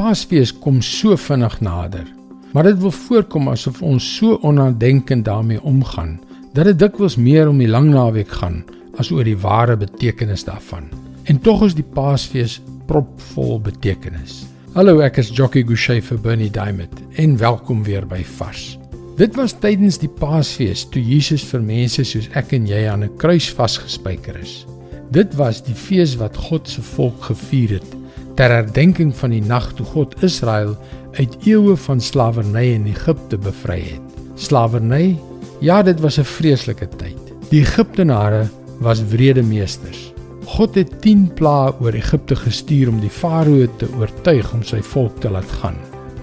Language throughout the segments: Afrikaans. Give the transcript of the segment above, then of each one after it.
Paasfees kom so vinnig nader, maar dit wil voorkom asof ons so onnadenkend daarmee omgaan dat dit dikwels meer om die lang naweek gaan as oor die ware betekenis daarvan. En tog is die Paasfees propvol betekenis. Hallo, ek is Jockey Gouchee vir Bernie Diamond en welkom weer by Vars. Dit was tydens die Paasfees toe Jesus vir mense soos ek en jy aan 'n kruis vasgespijker is. Dit was die fees wat God se volk gevier het ter herdenking van die nag toe God Israel uit eeue van slawerny in Egipte bevry het. Slawerny? Ja, dit was 'n vreeslike tyd. Die Egiptenare was wrede meesters. God het 10 plaae oor Egipte gestuur om die farao te oortuig om sy volk te laat gaan.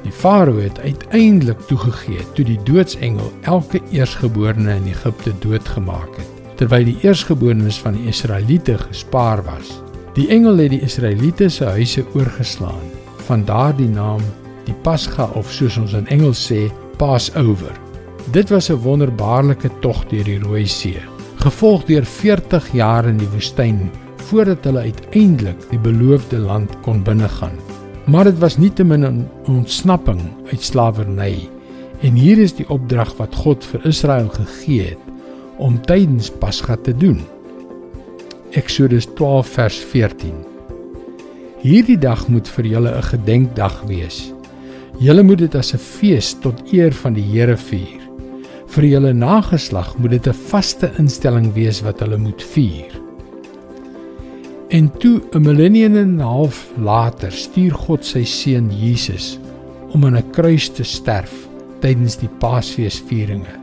Die farao het uiteindelik toegegee toe die doodsengel elke eersgeborene in Egipte doodgemaak het, terwyl die eersgeborenes van die Israeliete gespaar was. Die engel het die Israeliete se huise oorgeslaan. Van daardie naam die Pasga of soos ons in Engels sê, Passover. Dit was 'n wonderbaarlike tog deur die Rooi See, gevolg deur 40 jaar in die woestyn voordat hulle uiteindelik die beloofde land kon binnegaan. Maar dit was nietemin 'n ontsnapping uit slawerny. En hier is die opdrag wat God vir Israel gegee het om tydens Pasga te doen. Eksodus 12 vers 14. Hierdie dag moet vir julle 'n gedenkdag wees. Julle moet dit as 'n fees tot eer van die Here vier. Vir julle nageslag moet dit 'n vaste instelling wees wat hulle moet vier. En toe 'n millennium en 'n half later stuur God sy seun Jesus om aan 'n kruis te sterf tydens die Paasfeesvieringe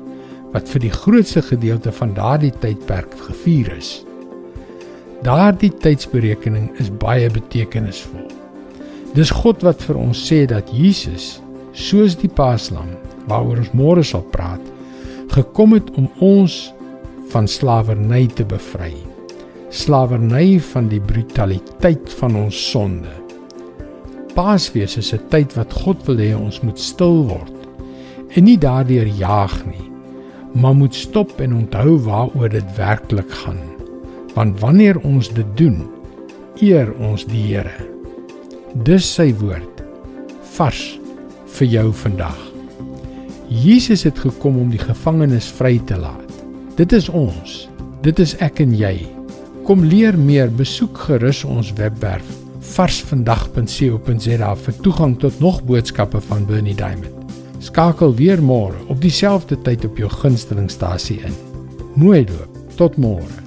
wat vir die grootste gedeelte van daardie tydperk gevier is. Daardie tydsberekening is baie betekenisvol. Dis God wat vir ons sê dat Jesus, soos die Paaslam waaroor ons môre sal praat, gekom het om ons van slawerny te bevry. Slawerny van die brutaliteit van ons sonde. Paasfees is 'n tyd wat God wil hê ons moet stil word en nie daardeur jaag nie, maar moet stop en onthou waaroor dit werklik gaan want wanneer ons dit doen, eer ons die Here. Dis sy woord vars vir jou vandag. Jesus het gekom om die gevangenes vry te laat. Dit is ons. Dit is ek en jy. Kom leer meer, besoek gerus ons webwerf varsvandag.co.za vir toegang tot nog boodskappe van Bernie Diamond. Skakel weer môre op dieselfde tyd op jou gunstelingstasie in. Mooi loop. Tot môre.